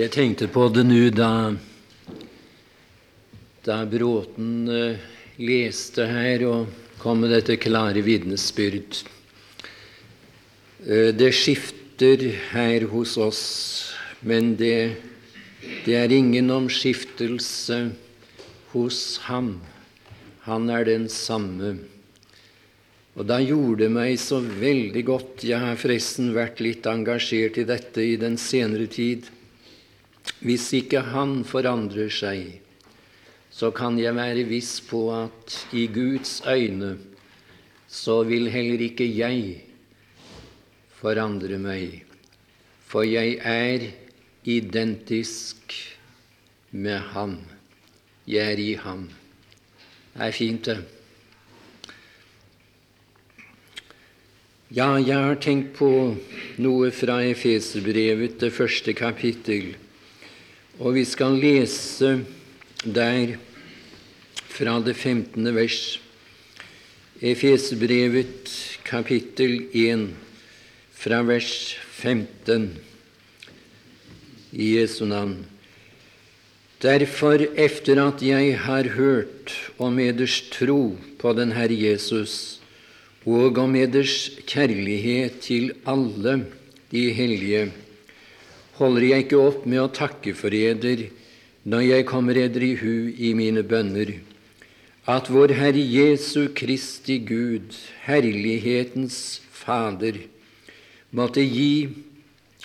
Jeg tenkte på det nå da, da Bråten uh, leste her og kom med dette klare vitnesbyrd. Uh, det skifter her hos oss, men det, det er ingen omskiftelse hos ham. Han er den samme. Og da gjorde det meg så veldig godt Jeg har forresten vært litt engasjert i dette i den senere tid. Hvis ikke han forandrer seg, så kan jeg være viss på at i Guds øyne så vil heller ikke jeg forandre meg, for jeg er identisk med ham. Jeg er i ham. Det er fint, det. Ja, jeg har tenkt på noe fra Efeserbrevet, det første kapittel. Og vi skal lese der fra det 15. vers. Efesbrevet kapittel 1 fra vers 15 i Jesu navn. Derfor, efter at jeg har hørt om eders tro på den Herre Jesus, og om eders kjærlighet til alle de hellige, holder jeg ikke opp med å takke for eder når jeg kommer eder i hu i mine bønner, at vår Herre Jesu Kristi Gud, herlighetens Fader, måtte gi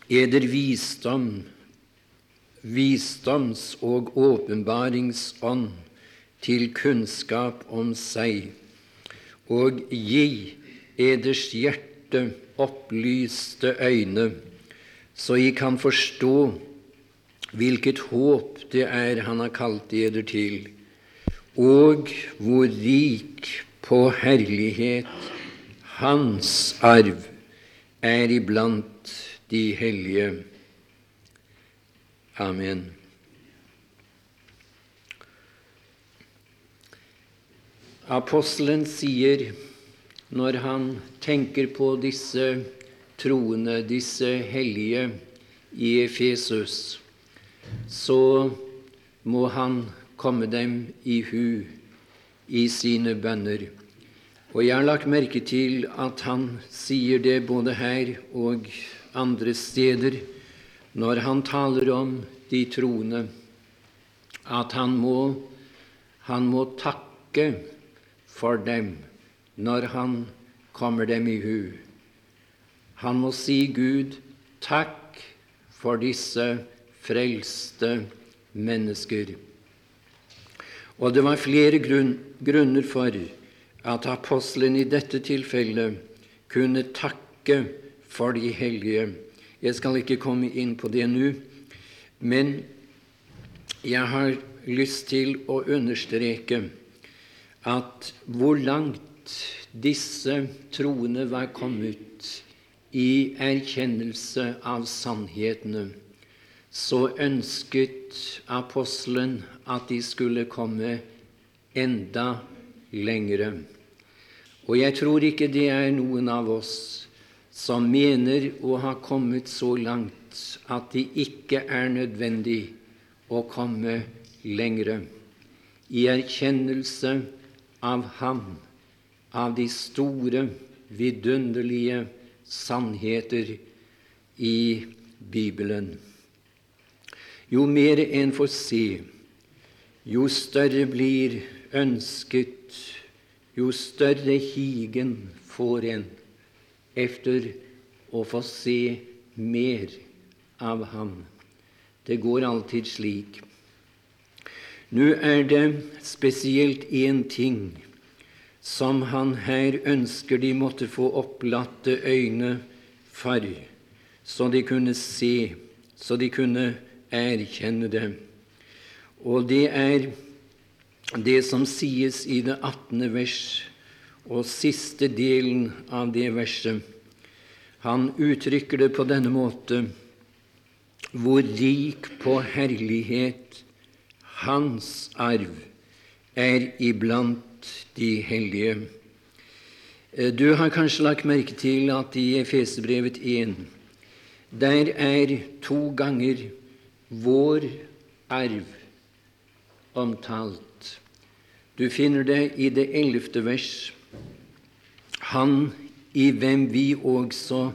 eder visdom, visdoms- og åpenbaringsånd til kunnskap om seg og gi eders hjerte opplyste øyne, så I kan forstå hvilket håp det er Han har kalt eder til, og hvor rik på herlighet Hans arv er iblant de hellige. Amen. Apostelen sier når han tenker på disse troende, disse hellige i Efesus, så må han komme dem i hu i sine bønner. Og jeg har lagt merke til at han sier det både her og andre steder når han taler om de troende, at han må, han må takke for dem når han kommer dem i hu. Han må si Gud takk for disse frelste mennesker. Og det var flere grunn, grunner for at apostelen i dette tilfellet kunne takke for de hellige. Jeg skal ikke komme inn på det nå, men jeg har lyst til å understreke at hvor langt disse troende var kommet i erkjennelse av sannhetene, så ønsket apostelen at de skulle komme enda lengre. Og jeg tror ikke det er noen av oss som mener å ha kommet så langt at det ikke er nødvendig å komme lengre i erkjennelse av Ham, av de store, vidunderlige sannheter i Bibelen. Jo mer en får se, jo større blir ønsket, jo større higen får en efter å få se mer av ham. Det går alltid slik. Nå er det spesielt én ting som han her ønsker de måtte få opplatte øyne for, så de kunne se, så de kunne erkjenne det. Og det er det som sies i det 18. vers og siste delen av det verset. Han uttrykker det på denne måte hvor rik på herlighet hans arv er iblant de hellige. Eh, du har kanskje lagt merke til at i Efesebrevet 1 der er to ganger vår arv omtalt. Du finner det i det ellevte vers. Han i hvem vi også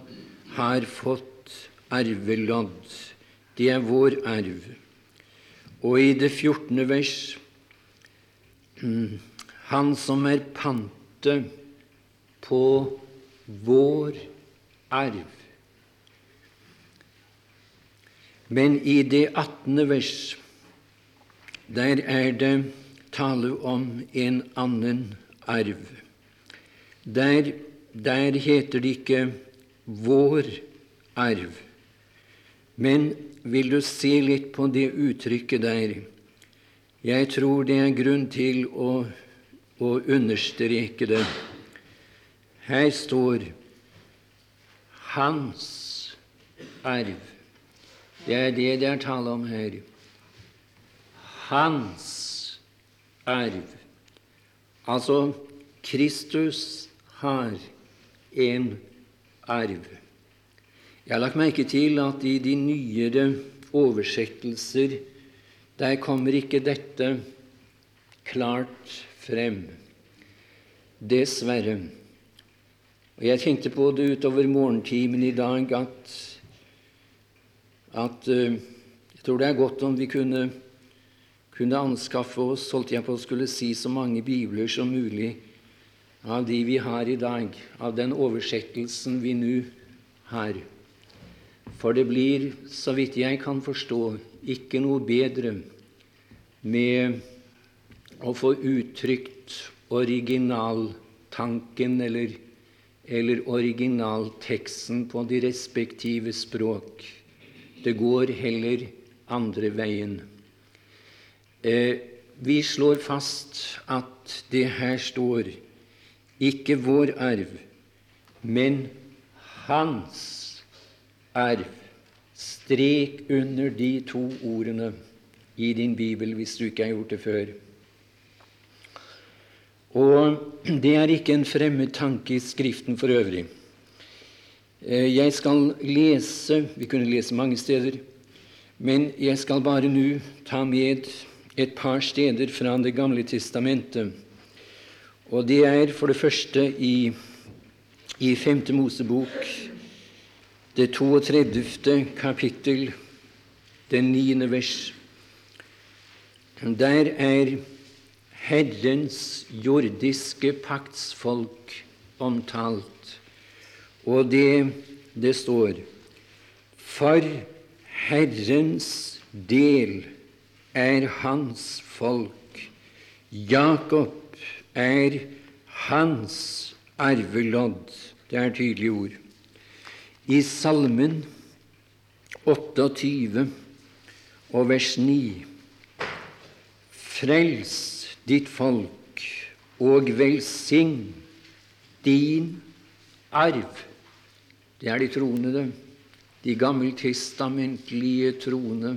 har fått arvelodd. Det er vår arv. Og i det fjortende vers Han som er pante på vår arv. Men i det attende vers, der er det tale om en annen arv. Der, der heter det ikke 'vår arv', men vil du se litt på det uttrykket der? Jeg tror det er grunn til å, å understreke det. Her står 'hans arv'. Det er det det er tale om her. Hans arv. Altså, Kristus har en arv. Jeg har lagt merke til at i de nyere oversettelser der kommer ikke dette klart frem. Dessverre. Og Jeg tenkte på det utover morgentimen i dag at, at uh, jeg tror det er godt om vi kunne, kunne anskaffe oss holdt jeg på å skulle si så mange bibler som mulig av de vi har i dag, av den oversettelsen vi nå har. For det blir, så vidt jeg kan forstå, ikke noe bedre med å få uttrykt originaltanken eller, eller originalteksten på de respektive språk. Det går heller andre veien. Eh, vi slår fast at det her står ikke vår arv, men hans arv. Strek under de to ordene i din bibel hvis du ikke har gjort det før. Og det er ikke en fremmed tanke i Skriften for øvrig. Eh, jeg skal lese Vi kunne lese mange steder, men jeg skal bare nå ta med et par steder fra Det gamle testamentet. Og det er for det første i, i Femte Mosebok, det 32. kapittel, det niende vers. Der er Herrens jordiske paktsfolk omtalt, og det, det står For Herrens del er hans folk, Jakob er hans arvelodd. Det er tydelige ord. I Salmen 28 og vers 9 Frels ditt folk og velsign din arv. Det er de troende. De gammeltestamentlige troende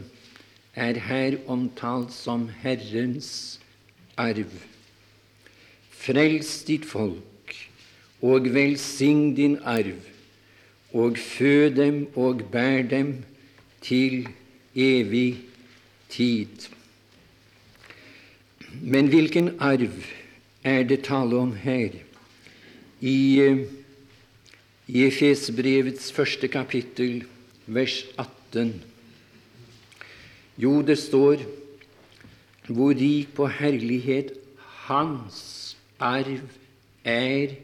er her omtalt som Herrens arv. Frels ditt folk og velsign din arv og fø dem og bær dem til evig tid. Men hvilken arv er det tale om her? I, i Efesbrevets første kapittel, vers 18. Jo, det står hvor rik på herlighet Hans arv er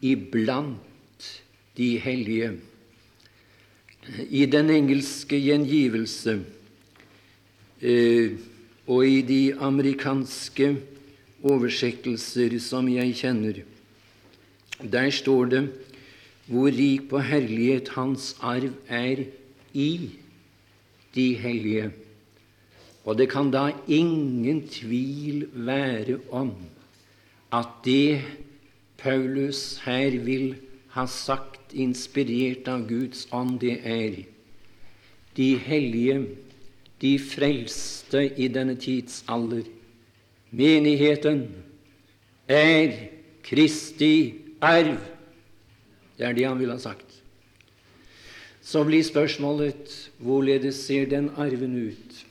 iblant de hellige. I den engelske gjengivelse eh, og i de amerikanske oversettelser som jeg kjenner, der står det hvor rik på herlighet hans arv er i de hellige. Og det kan da ingen tvil være om at det Paulus her vil ha sagt inspirert av Guds ånd, det er de hellige, de frelste i denne tidsalder. Menigheten er Kristi arv. Det er det han ville ha sagt. Så blir spørsmålet hvorledes ser den arven ut?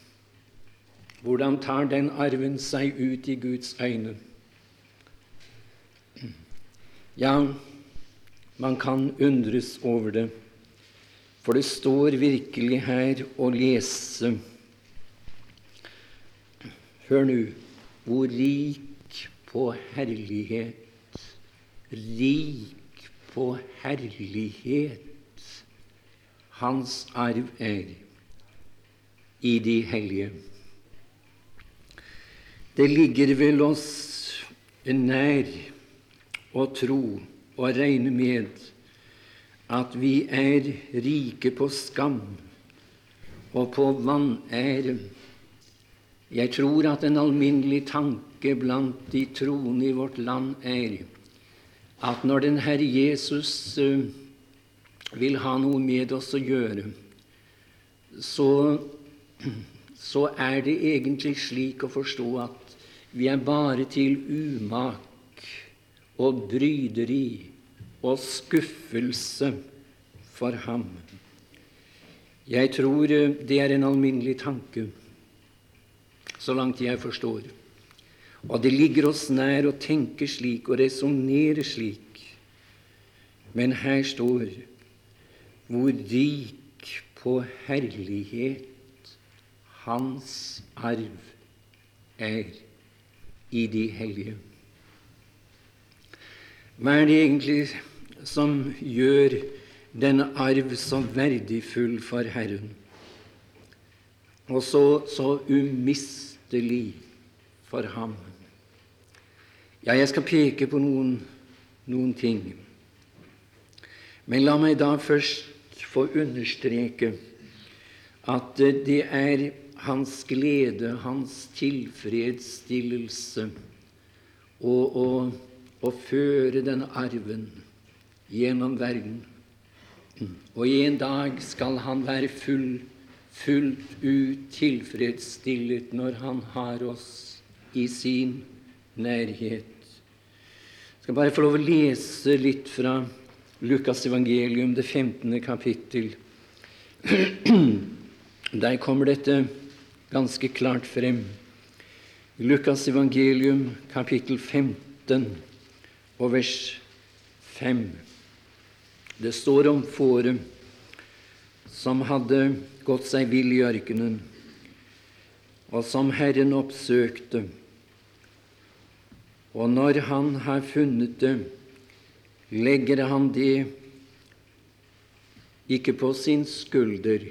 Hvordan tar den arven seg ut i Guds øyne? Ja, man kan undres over det, for det står virkelig her å lese Hør nå hvor rik på herlighet, rik på herlighet hans arv er i de hellige. Det ligger vel oss nær å tro og regne med at vi er rike på skam og på vanære. Jeg tror at en alminnelig tanke blant de troende i vårt land er at når den Herre Jesus eh, vil ha noe med oss å gjøre, så, så er det egentlig slik å forstå at vi er bare til umak og bryderi og skuffelse for ham. Jeg tror det er en alminnelig tanke, så langt jeg forstår. Og det ligger oss nær å tenke slik og resonnere slik. Men her står hvor rik på herlighet hans arv er i de hellige. Hva er det egentlig som gjør denne arv så verdifull for Herren, og så, så umistelig for ham? Ja, jeg skal peke på noen, noen ting. Men la meg da først få understreke at det er hans glede, hans tilfredsstillelse, og å føre denne arven gjennom verden. Og en dag skal han være full, fullt ut tilfredsstillet når han har oss i sin nærhet. Jeg skal bare få lov å lese litt fra Lukas evangelium, det 15. kapittel. Der kommer dette ganske klart frem. Lukas evangelium kapittel 15 og vers 5. Det står om fåret som hadde gått seg vill i ørkenen, og som Herren oppsøkte. Og når han har funnet det, legger han det ikke på sin skulder,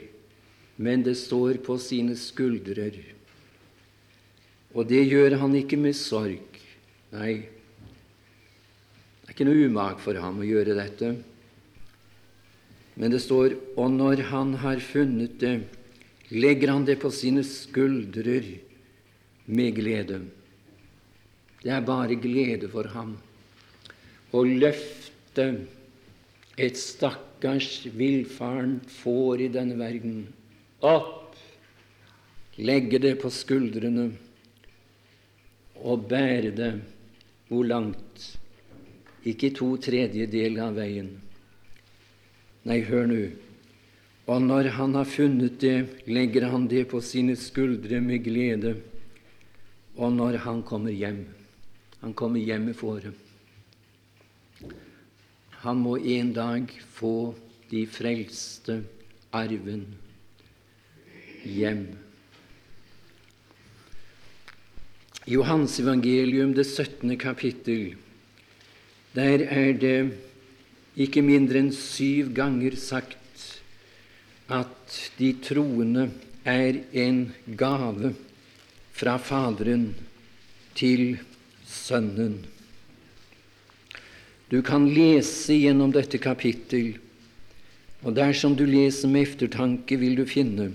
men det står på sine skuldrer. Og det gjør han ikke med sorg. Nei, det er ikke noe umak for ham å gjøre dette. Men det står og når han har funnet det, legger han det på sine skuldrer med glede. Det er bare glede for ham å løfte et stakkars villfarent får i denne verden opp, legge det på skuldrene og bære det hvor langt? Ikke to tredjedeler av veien. Nei, hør nå. Og når han har funnet det, legger han det på sine skuldre med glede. Og når han kommer hjem Han kommer hjem med fåret. Han må en dag få de frelste arven hjem. I Johansevangelium, det 17. kapittel, der er det ikke mindre enn syv ganger sagt at de troende er en gave fra Faderen til Sønnen. Du kan lese gjennom dette kapittel, og dersom du leser med eftertanke, vil du finne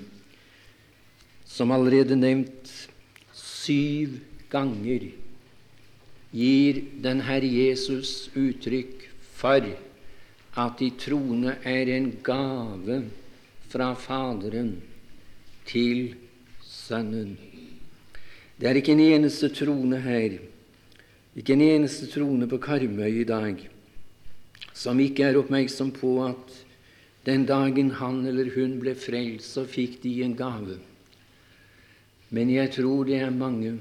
som allerede nevnt, syv ganger gir den Herre Jesus uttrykk for at de troende er en gave fra Faderen til Sønnen. Det er ikke en eneste troende her, ikke en eneste troende på Karmøy i dag, som ikke er oppmerksom på at Den dagen han eller hun ble frelst, så fikk de en gave. Men jeg tror det er mange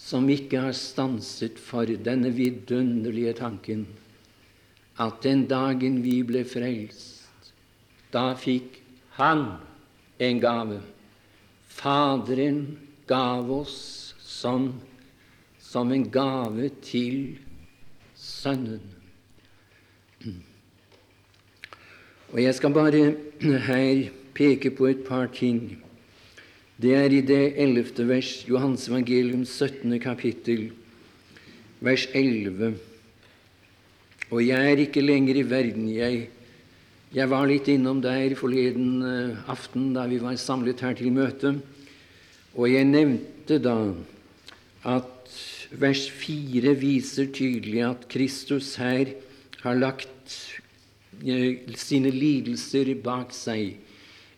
som ikke har stanset for denne vidunderlige tanken at den dagen vi ble frelst, da fikk Han en gave. Faderen gav oss som, som en gave til Sønnen. Og Jeg skal bare her peke på et par ting. Det er i det ellevte vers, Johans evangelium 17. kapittel, vers 11. Og jeg er ikke lenger i verden. Jeg, jeg var litt innom der forleden uh, aften da vi var samlet her til møte, og jeg nevnte da at vers 4 viser tydelig at Kristus her har lagt Eh, sine lidelser bak seg.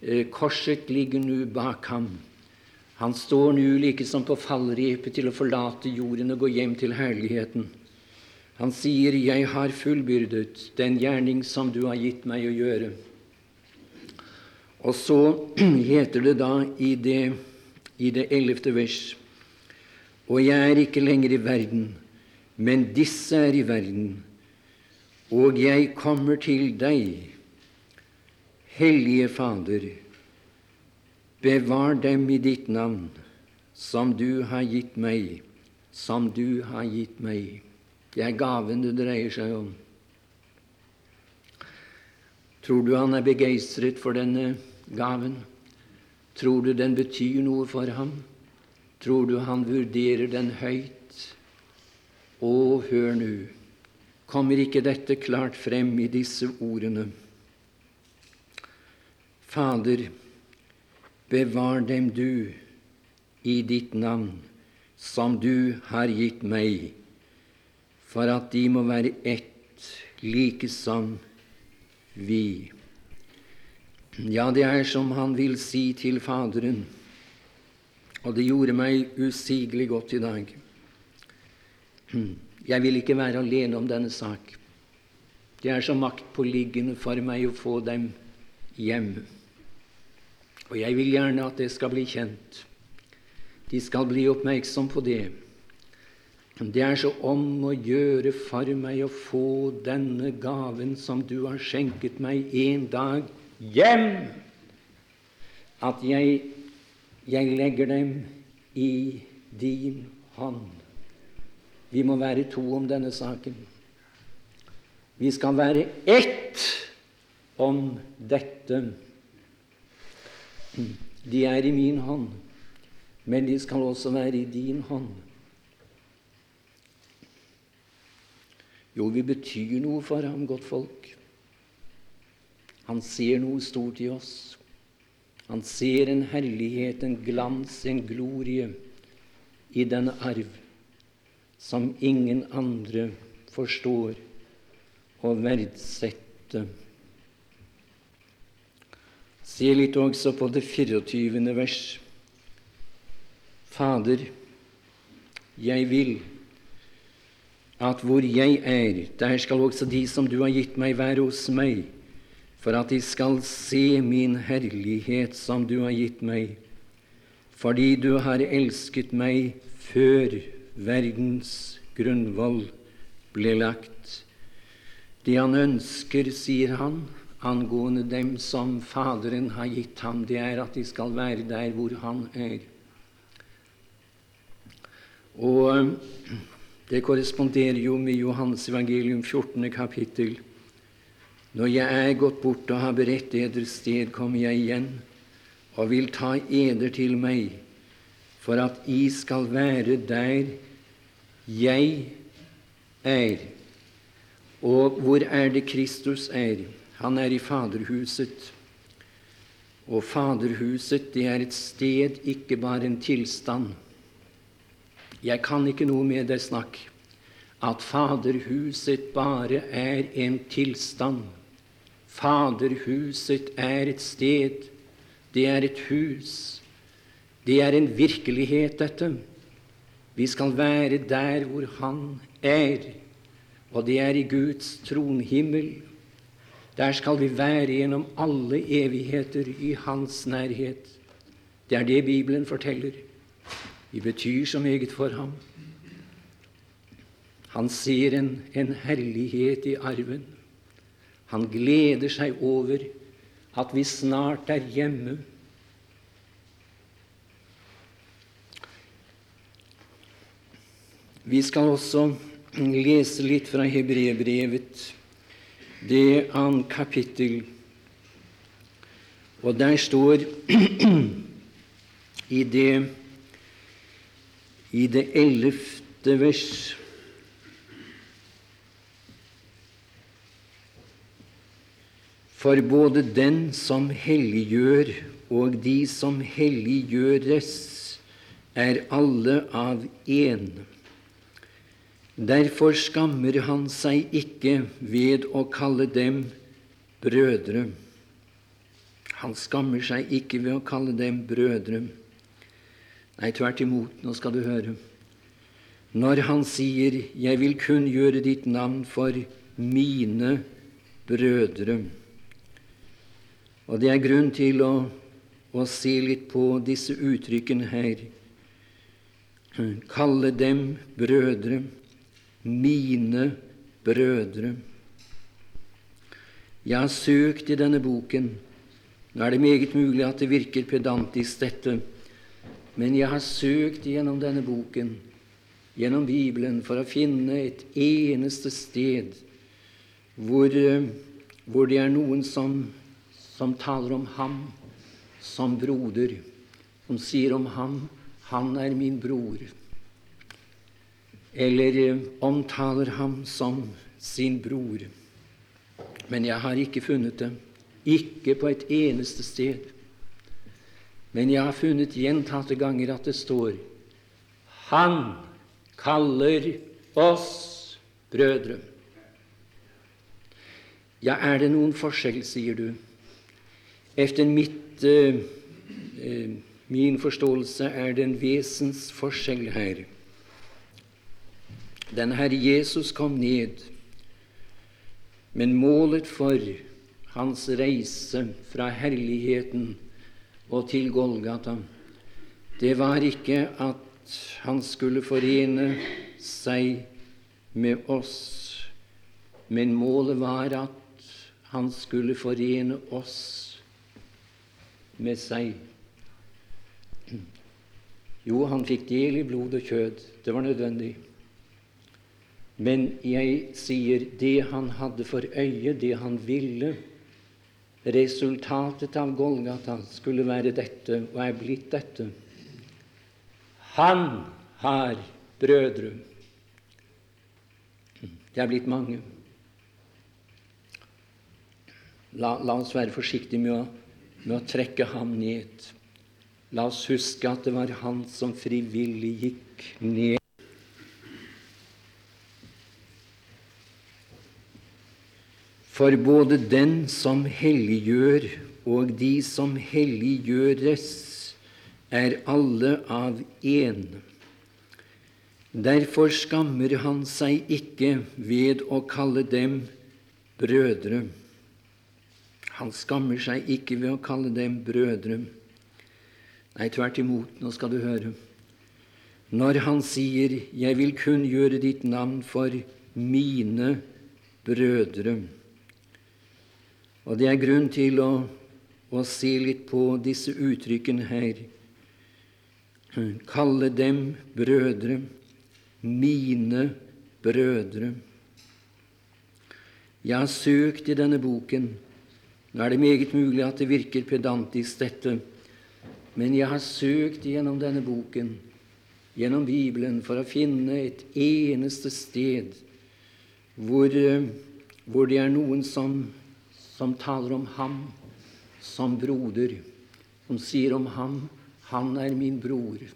Eh, korset ligger nå bak ham. Han står nå like som på fallrepet til å forlate jorden og gå hjem til herligheten. Han sier, 'Jeg har fullbyrdet den gjerning som du har gitt meg å gjøre'. Og så heter det da i det, i det ellevte vers Og jeg er ikke lenger i verden, men disse er i verden og jeg kommer til deg, Hellige Fader, bevar dem i ditt navn, som du har gitt meg, som du har gitt meg. Det er gaven det dreier seg om. Tror du han er begeistret for denne gaven? Tror du den betyr noe for ham? Tror du han vurderer den høyt? Å, hør nå! Kommer ikke dette klart frem i disse ordene? Fader, bevar dem du i ditt navn, som du har gitt meg, for at de må være ett, like som vi. Ja, det er som han vil si til Faderen, og det gjorde meg usigelig godt i dag. Jeg vil ikke være alene om denne sak. Det er så maktpåliggende for meg å få dem hjem. Og jeg vil gjerne at det skal bli kjent. De skal bli oppmerksom på det. Det er så om å gjøre for meg å få denne gaven som du har skjenket meg en dag, hjem, at jeg, jeg legger dem i din hånd. Vi må være to om denne saken. Vi skal være ett om dette. De er i min hånd, men de skal også være i din hånd. Jo, vi betyr noe for ham, godt folk. Han ser noe stort i oss. Han ser en herlighet, en glans, en glorie i denne arv som ingen andre forstår å verdsette. Se litt også på det 24. vers. Fader, jeg vil at hvor jeg er, der skal også de som du har gitt meg, være hos meg, for at de skal se min herlighet som du har gitt meg, fordi du har elsket meg før verdens grunnvoll ble lagt. Det han ønsker, sier han, angående dem som Faderen har gitt ham, det er at de skal være der hvor han er. Og det korresponderer jo med Johans evangelium 14. kapittel. Når jeg er gått bort og har beredt eder sted, kommer jeg igjen og vil ta eder til meg, for at I skal være der jeg er. Og hvor er det Kristus er? Han er i Faderhuset. Og Faderhuset, det er et sted, ikke bare en tilstand. Jeg kan ikke noe med det snakk at Faderhuset bare er en tilstand. Faderhuset er et sted, det er et hus. Det er en virkelighet, dette. Vi skal være der hvor Han er, og det er i Guds tronhimmel. Der skal vi være gjennom alle evigheter i Hans nærhet. Det er det Bibelen forteller. Vi betyr så meget for ham. Han ser en, en herlighet i arven. Han gleder seg over at vi snart er hjemme. Vi skal også lese litt fra Hebreerbrevet, det annet kapittel. Og der står i det i det ellevte vers For både den som helliggjør og de som helliggjøres, er alle av én. Derfor skammer han seg ikke ved å kalle dem brødre. Han skammer seg ikke ved å kalle dem brødre. Nei, tvert imot, nå skal du høre. Når han sier 'Jeg vil kunngjøre ditt navn for mine brødre', og det er grunn til å, å se litt på disse uttrykkene her. Kalle dem brødre, mine brødre. Jeg har søkt i denne boken. Nå er det meget mulig at det virker pedantisk, dette, men jeg har søkt gjennom denne boken, gjennom Bibelen, for å finne et eneste sted hvor, hvor det er noen som som taler om ham som broder, som sier om ham 'Han er min bror', eller eh, omtaler ham som sin bror. Men jeg har ikke funnet det, ikke på et eneste sted. Men jeg har funnet gjentatte ganger at det står 'Han kaller oss brødre'. Ja, er det noen forskjell, sier du? Efter mitt, eh, eh, min forståelse er det en vesensforskjell her. Den Herre Jesus kom ned, men målet for hans reise fra herligheten og til Golgata, det var ikke at han skulle forene seg med oss, men målet var at han skulle forene oss med seg. Jo, han fikk del i blod og kjød. Det var nødvendig. Men jeg sier det han hadde for øye, det han ville Resultatet av Golgata skulle være dette, og er blitt dette. Han har brødre. Det er blitt mange. La, la oss være forsiktige med med å trekke ham ned. La oss huske at det var han som frivillig gikk ned. For både den som helliggjør, og de som helliggjøres, er alle av én. Derfor skammer han seg ikke ved å kalle dem brødre. Han skammer seg ikke ved å kalle dem brødre. Nei, tvert imot, nå skal du høre. Når han sier 'Jeg vil kunngjøre ditt navn for mine brødre'. Og det er grunn til å, å se litt på disse uttrykkene her. Kalle dem brødre, mine brødre. Jeg har søkt i denne boken nå er det meget mulig at det virker pedantisk, dette, men jeg har søkt gjennom denne boken, gjennom Bibelen, for å finne et eneste sted hvor, eh, hvor det er noen som, som taler om ham som broder, som sier om ham 'Han er min bror',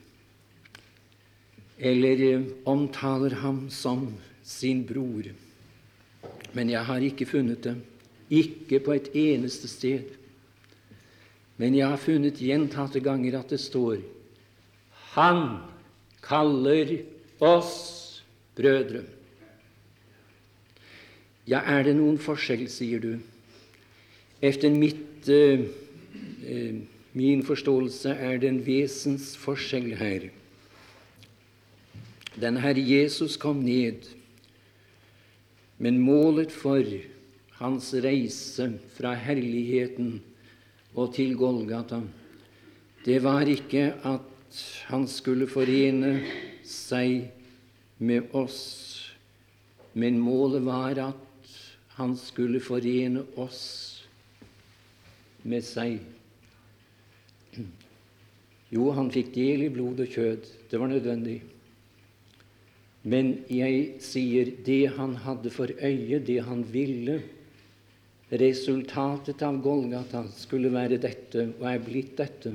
eller eh, omtaler ham som sin bror. Men jeg har ikke funnet det. Ikke på et eneste sted. Men jeg har funnet gjentatte ganger at det står Han kaller oss brødre. Ja, er det noen forskjell, sier du? Efter mitt, eh, eh, min forståelse er det en vesensforskjell her. Den Herre Jesus kom ned, men målet for hans reise fra herligheten og til Golgata, det var ikke at han skulle forene seg med oss, men målet var at han skulle forene oss med seg. Jo, han fikk del i blod og kjød. Det var nødvendig. Men jeg sier det han hadde for øye, det han ville. Resultatet av Golgata skulle være dette, og er blitt dette.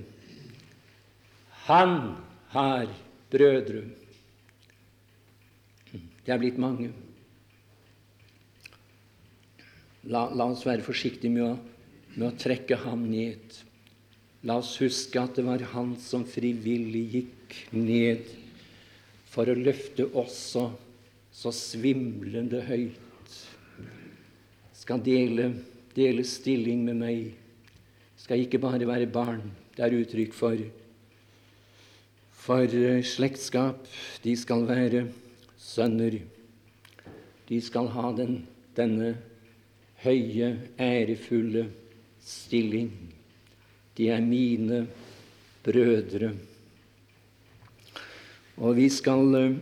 Han har brødre. Det er blitt mange. La, la oss være forsiktige med å, med å trekke ham ned. La oss huske at det var han som frivillig gikk ned for å løfte også så svimlende høyt. Skal dele, dele stilling med meg. Skal ikke bare være barn. Det er uttrykk for, for eh, slektskap. De skal være sønner. De skal ha den, denne høye, ærefulle stilling. De er mine brødre. Og vi skal uh,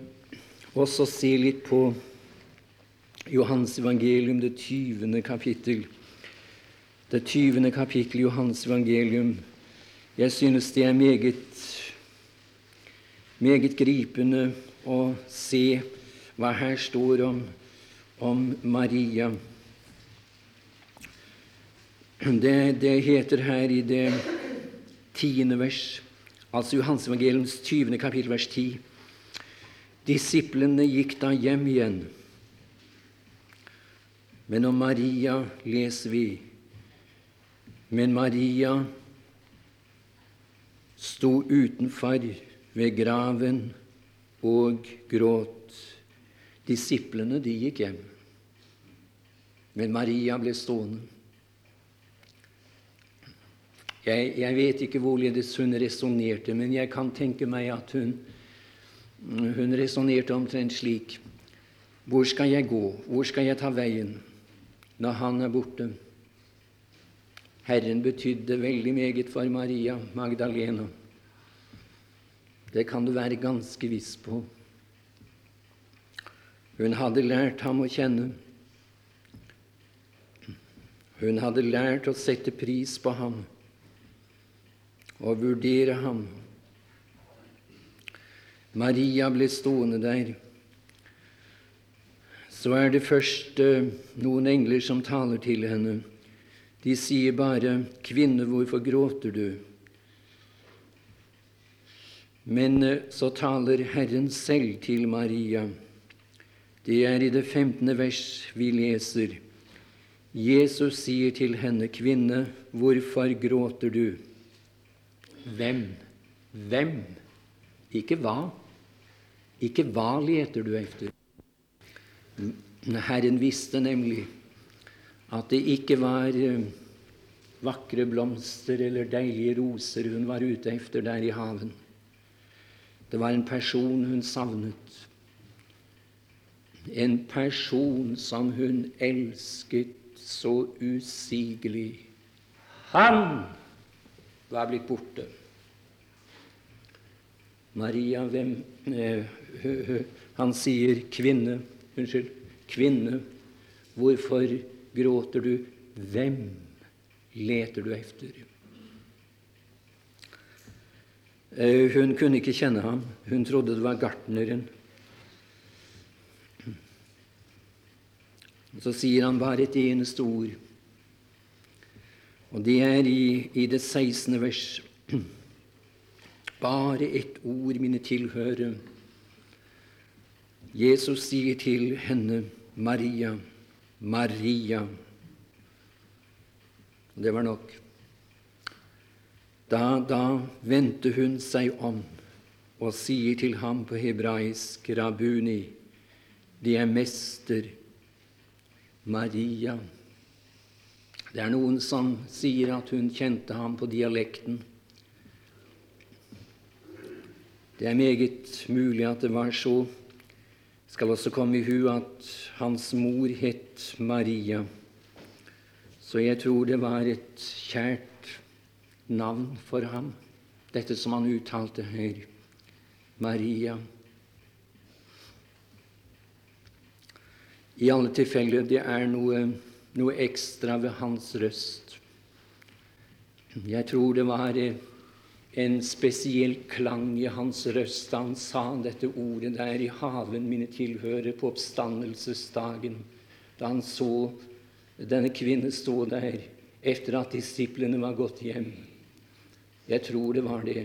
også se litt på Johans evangelium, det 20. kapittel. Det 20. kapittel Johans evangelium. Jeg synes det er meget, meget gripende å se hva her står om, om Maria. Det, det, heter her i det tiende vers, altså Johans evangeliums 20. kapittel, vers 10. Disiplene gikk da hjem igjen. Men om Maria leser vi Men Maria sto utenfor ved graven og gråt. Disiplene, de gikk hjem. Men Maria ble stående. Jeg, jeg vet ikke hvorledes hun resonnerte, men jeg kan tenke meg at hun, hun resonnerte omtrent slik. Hvor skal jeg gå? Hvor skal jeg ta veien når han er borte? Herren betydde veldig meget for Maria Magdalena. Det kan du være ganske viss på. Hun hadde lært ham å kjenne. Hun hadde lært å sette pris på ham og vurdere ham. Maria ble stående der. Så er det først eh, noen engler som taler til henne. De sier bare, 'Kvinne, hvorfor gråter du?' Men eh, så taler Herren selv til Maria. Det er i det 15. vers vi leser. Jesus sier til henne, 'Kvinne, hvorfor gråter du?' Hvem? Hvem? Ikke hva. Ikke hva leter du etter. Herren visste nemlig at det ikke var eh, vakre blomster eller deilige roser hun var ute efter der i haven. Det var en person hun savnet. En person som hun elsket så usigelig. Han var blitt borte. Maria, hvem eh, Han sier, 'Kvinne'. Unnskyld. Kvinne, hvorfor gråter du? Hvem leter du efter? Eh, hun kunne ikke kjenne ham. Hun trodde det var gartneren. Så sier han bare et eneste ord. Og det er i, i det 16. vers. Bare ett ord, mine tilhørere. Jesus sier til henne, Maria, Maria. Det var nok. Da, da vendte hun seg om og sier til ham på hebraisk, Rabuni, det er mester, Maria. Det er noen som sier at hun kjente ham på dialekten. Det er meget mulig at det var så. Det skal også komme i hu at hans mor het Maria. Så jeg tror det var et kjært navn for ham, dette som han uttalte her. Maria. I alle tilfeller det er noe, noe ekstra ved hans røst. Jeg tror det var en spesiell klang i hans røst da han sa dette ordet der i haven mine tilhører på oppstandelsesdagen, da han så denne kvinne stå der etter at disiplene var gått hjem. Jeg tror det var det.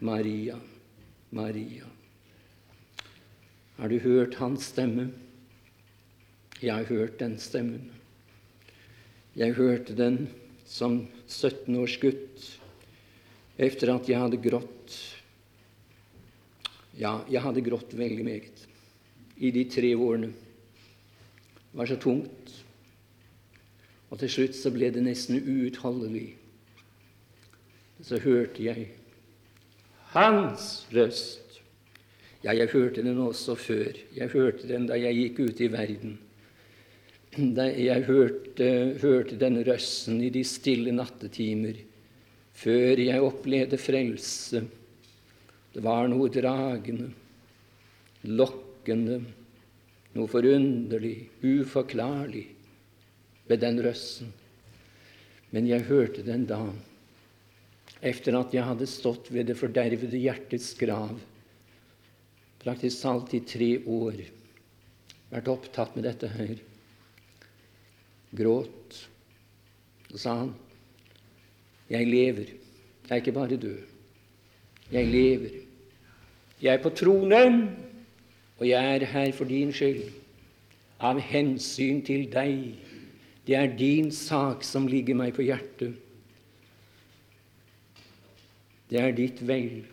Maria, Maria. Har du hørt hans stemme? Jeg har hørt den stemmen. Jeg hørte den som 17 års gutt etter at jeg hadde grått Ja, jeg hadde grått veldig meget i de tre årene. Det var så tungt. Og til slutt så ble det nesten uutholdelig. Så hørte jeg hans røst. Ja, jeg hørte den også før. Jeg hørte den da jeg gikk ut i verden da jeg hørte, hørte den røsten i de stille nattetimer, før jeg opplevde frelse. Det var noe dragende, lokkende, noe forunderlig, uforklarlig ved den røsten. Men jeg hørte den da, etter at jeg hadde stått ved det fordervede hjertets grav, praktisk talt i tre år, vært opptatt med dette her gråt. Så sa han, 'Jeg lever. Jeg er ikke bare død. Jeg lever. Jeg er på tronen, og jeg er her for din skyld. Av hensyn til deg. Det er din sak som ligger meg på hjertet. Det er ditt vel.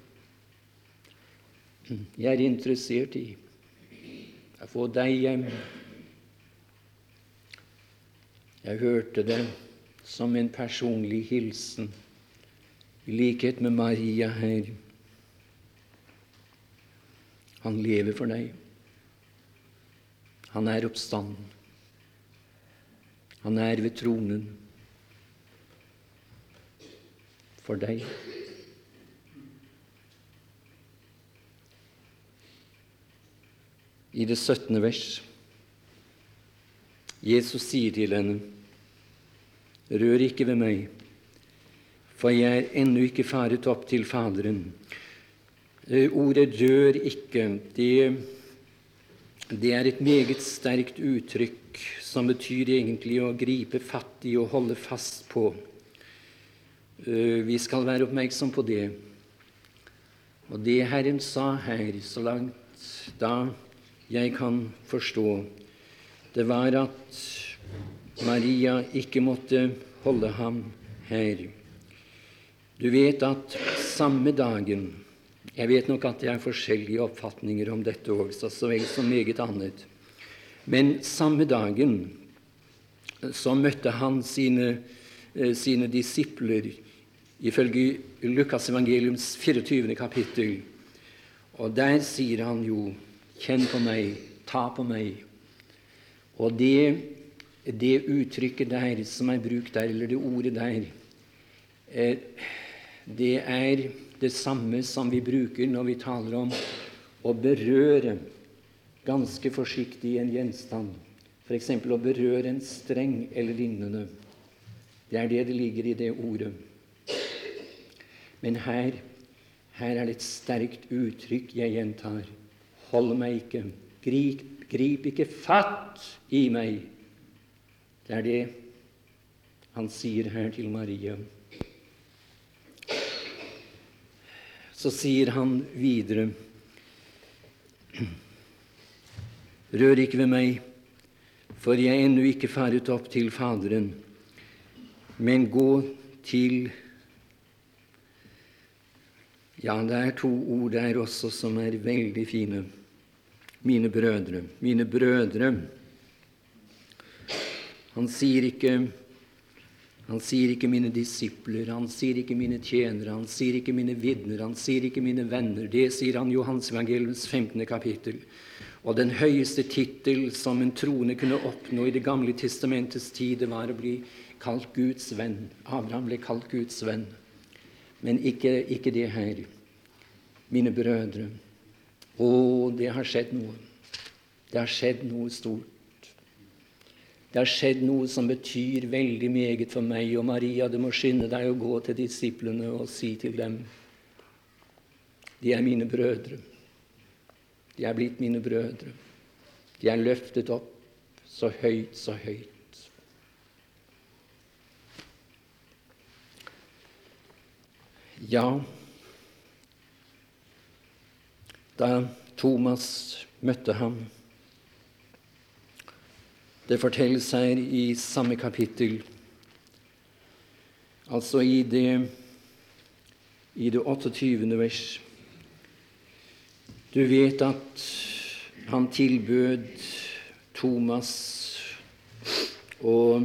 Jeg er interessert i å få deg hjem jeg hørte det som en personlig hilsen, i likhet med Maria her. Han lever for deg. Han er oppstanden. Han er ved tronen for deg. I det 17. vers Jesus sier til henne Rør ikke ved meg, for jeg er ennå ikke faret opp til Faderen. Eh, ordet 'rør ikke' det, det er et meget sterkt uttrykk som betyr egentlig å gripe fatt i og holde fast på. Eh, vi skal være oppmerksom på det. Og det Herren sa her, så langt da jeg kan forstå, det var at Maria ikke måtte holde ham her. Du vet at samme dagen Jeg vet nok at det er forskjellige oppfatninger om dette også, så vel som meget annet. Men samme dagen så møtte han sine, eh, sine disipler ifølge Lukas evangeliums 24. kapittel. Og der sier han jo 'Kjenn på meg, ta på meg'. Og det det uttrykket der som er brukt der, eller det ordet der, eh, det er det samme som vi bruker når vi taler om å berøre ganske forsiktig en gjenstand. F.eks. å berøre en streng eller lignende. Det er det det ligger i det ordet. Men her, her er det et sterkt uttrykk jeg gjentar. Hold meg ikke. Grip, grip ikke fatt i meg det er det han sier her til Maria. Så sier han videre Rør ikke ved meg, for jeg er ennå ikke faret opp til Faderen, men gå til Ja, det er to ord der også som er veldig fine. Mine brødre. Mine brødre han sier ikke Han sier ikke 'mine disipler', han sier ikke 'mine tjenere', han sier ikke 'mine vitner', han sier ikke 'mine venner'. Det sier han i Johans evangeliums 15. kapittel. Og den høyeste tittel som en troende kunne oppnå i Det gamle testamentets tid, det var å bli kalt Guds venn. Abraham ble kalt Guds venn. Men ikke, ikke det her. Mine brødre. Å, det har skjedd noe. Det har skjedd noe stort. Det har skjedd noe som betyr veldig meget for meg og Maria. Du må skynde deg å gå til disiplene og si til dem De er mine brødre. De er blitt mine brødre. De er løftet opp så høyt, så høyt. Ja, da Thomas møtte ham det fortelles her i samme kapittel, altså i det, i det 28. vers. Du vet at han tilbød Thomas å,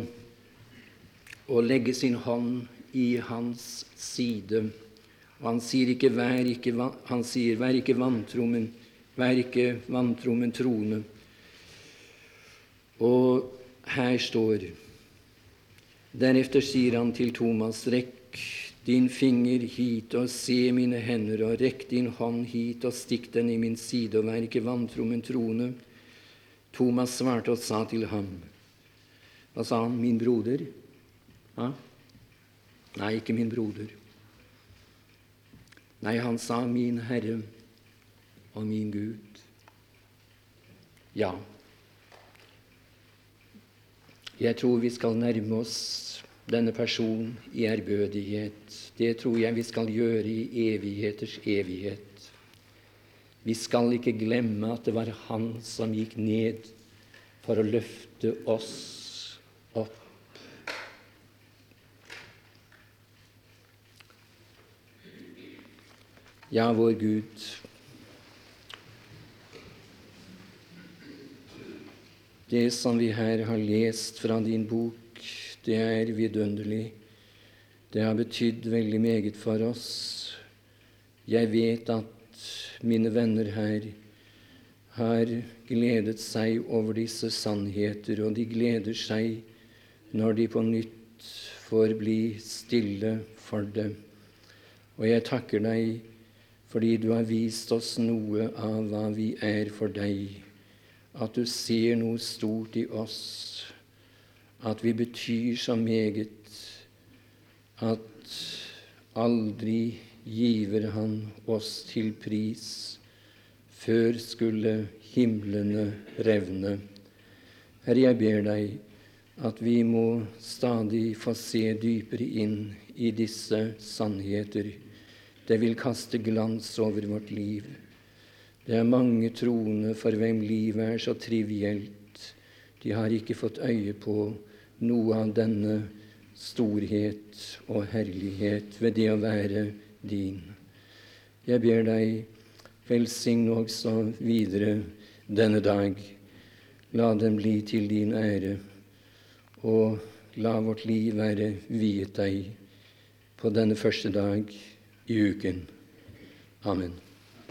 å legge sin hånd i hans side. Og han sier ikke 'vær ikke, han sier, vær ikke vantroen, vær ikke vantroen troende'. Her står Deretter sier han til Thomas, rekk din finger hit og se mine hender, og rekk din hånd hit og stikk den i min side, og vær ikke vantro, men troende. Thomas svarte og sa til ham, hva sa han, min broder? Ha? Nei, ikke min broder. Nei, han sa min Herre og min Gud. Ja, jeg tror vi skal nærme oss denne personen i ærbødighet. Det tror jeg vi skal gjøre i evigheters evighet. Vi skal ikke glemme at det var Han som gikk ned for å løfte oss opp. Ja, vår Gud, Det som vi her har lest fra din bok, det er vidunderlig. Det har betydd veldig meget for oss. Jeg vet at mine venner her har gledet seg over disse sannheter, og de gleder seg når de på nytt får bli stille for det. Og jeg takker deg fordi du har vist oss noe av hva vi er for deg at du ser noe stort i oss, at vi betyr så meget at aldri giver Han oss til pris før skulle himlene revne. Herre, jeg ber deg at vi må stadig få se dypere inn i disse sannheter. Det vil kaste glans over vårt liv. Det er mange troende for hvem livet er så trivielt. De har ikke fått øye på noe av denne storhet og herlighet ved det å være din. Jeg ber deg velsigne også videre denne dag. La den bli til din ære, og la vårt liv være viet deg på denne første dag i uken. Amen.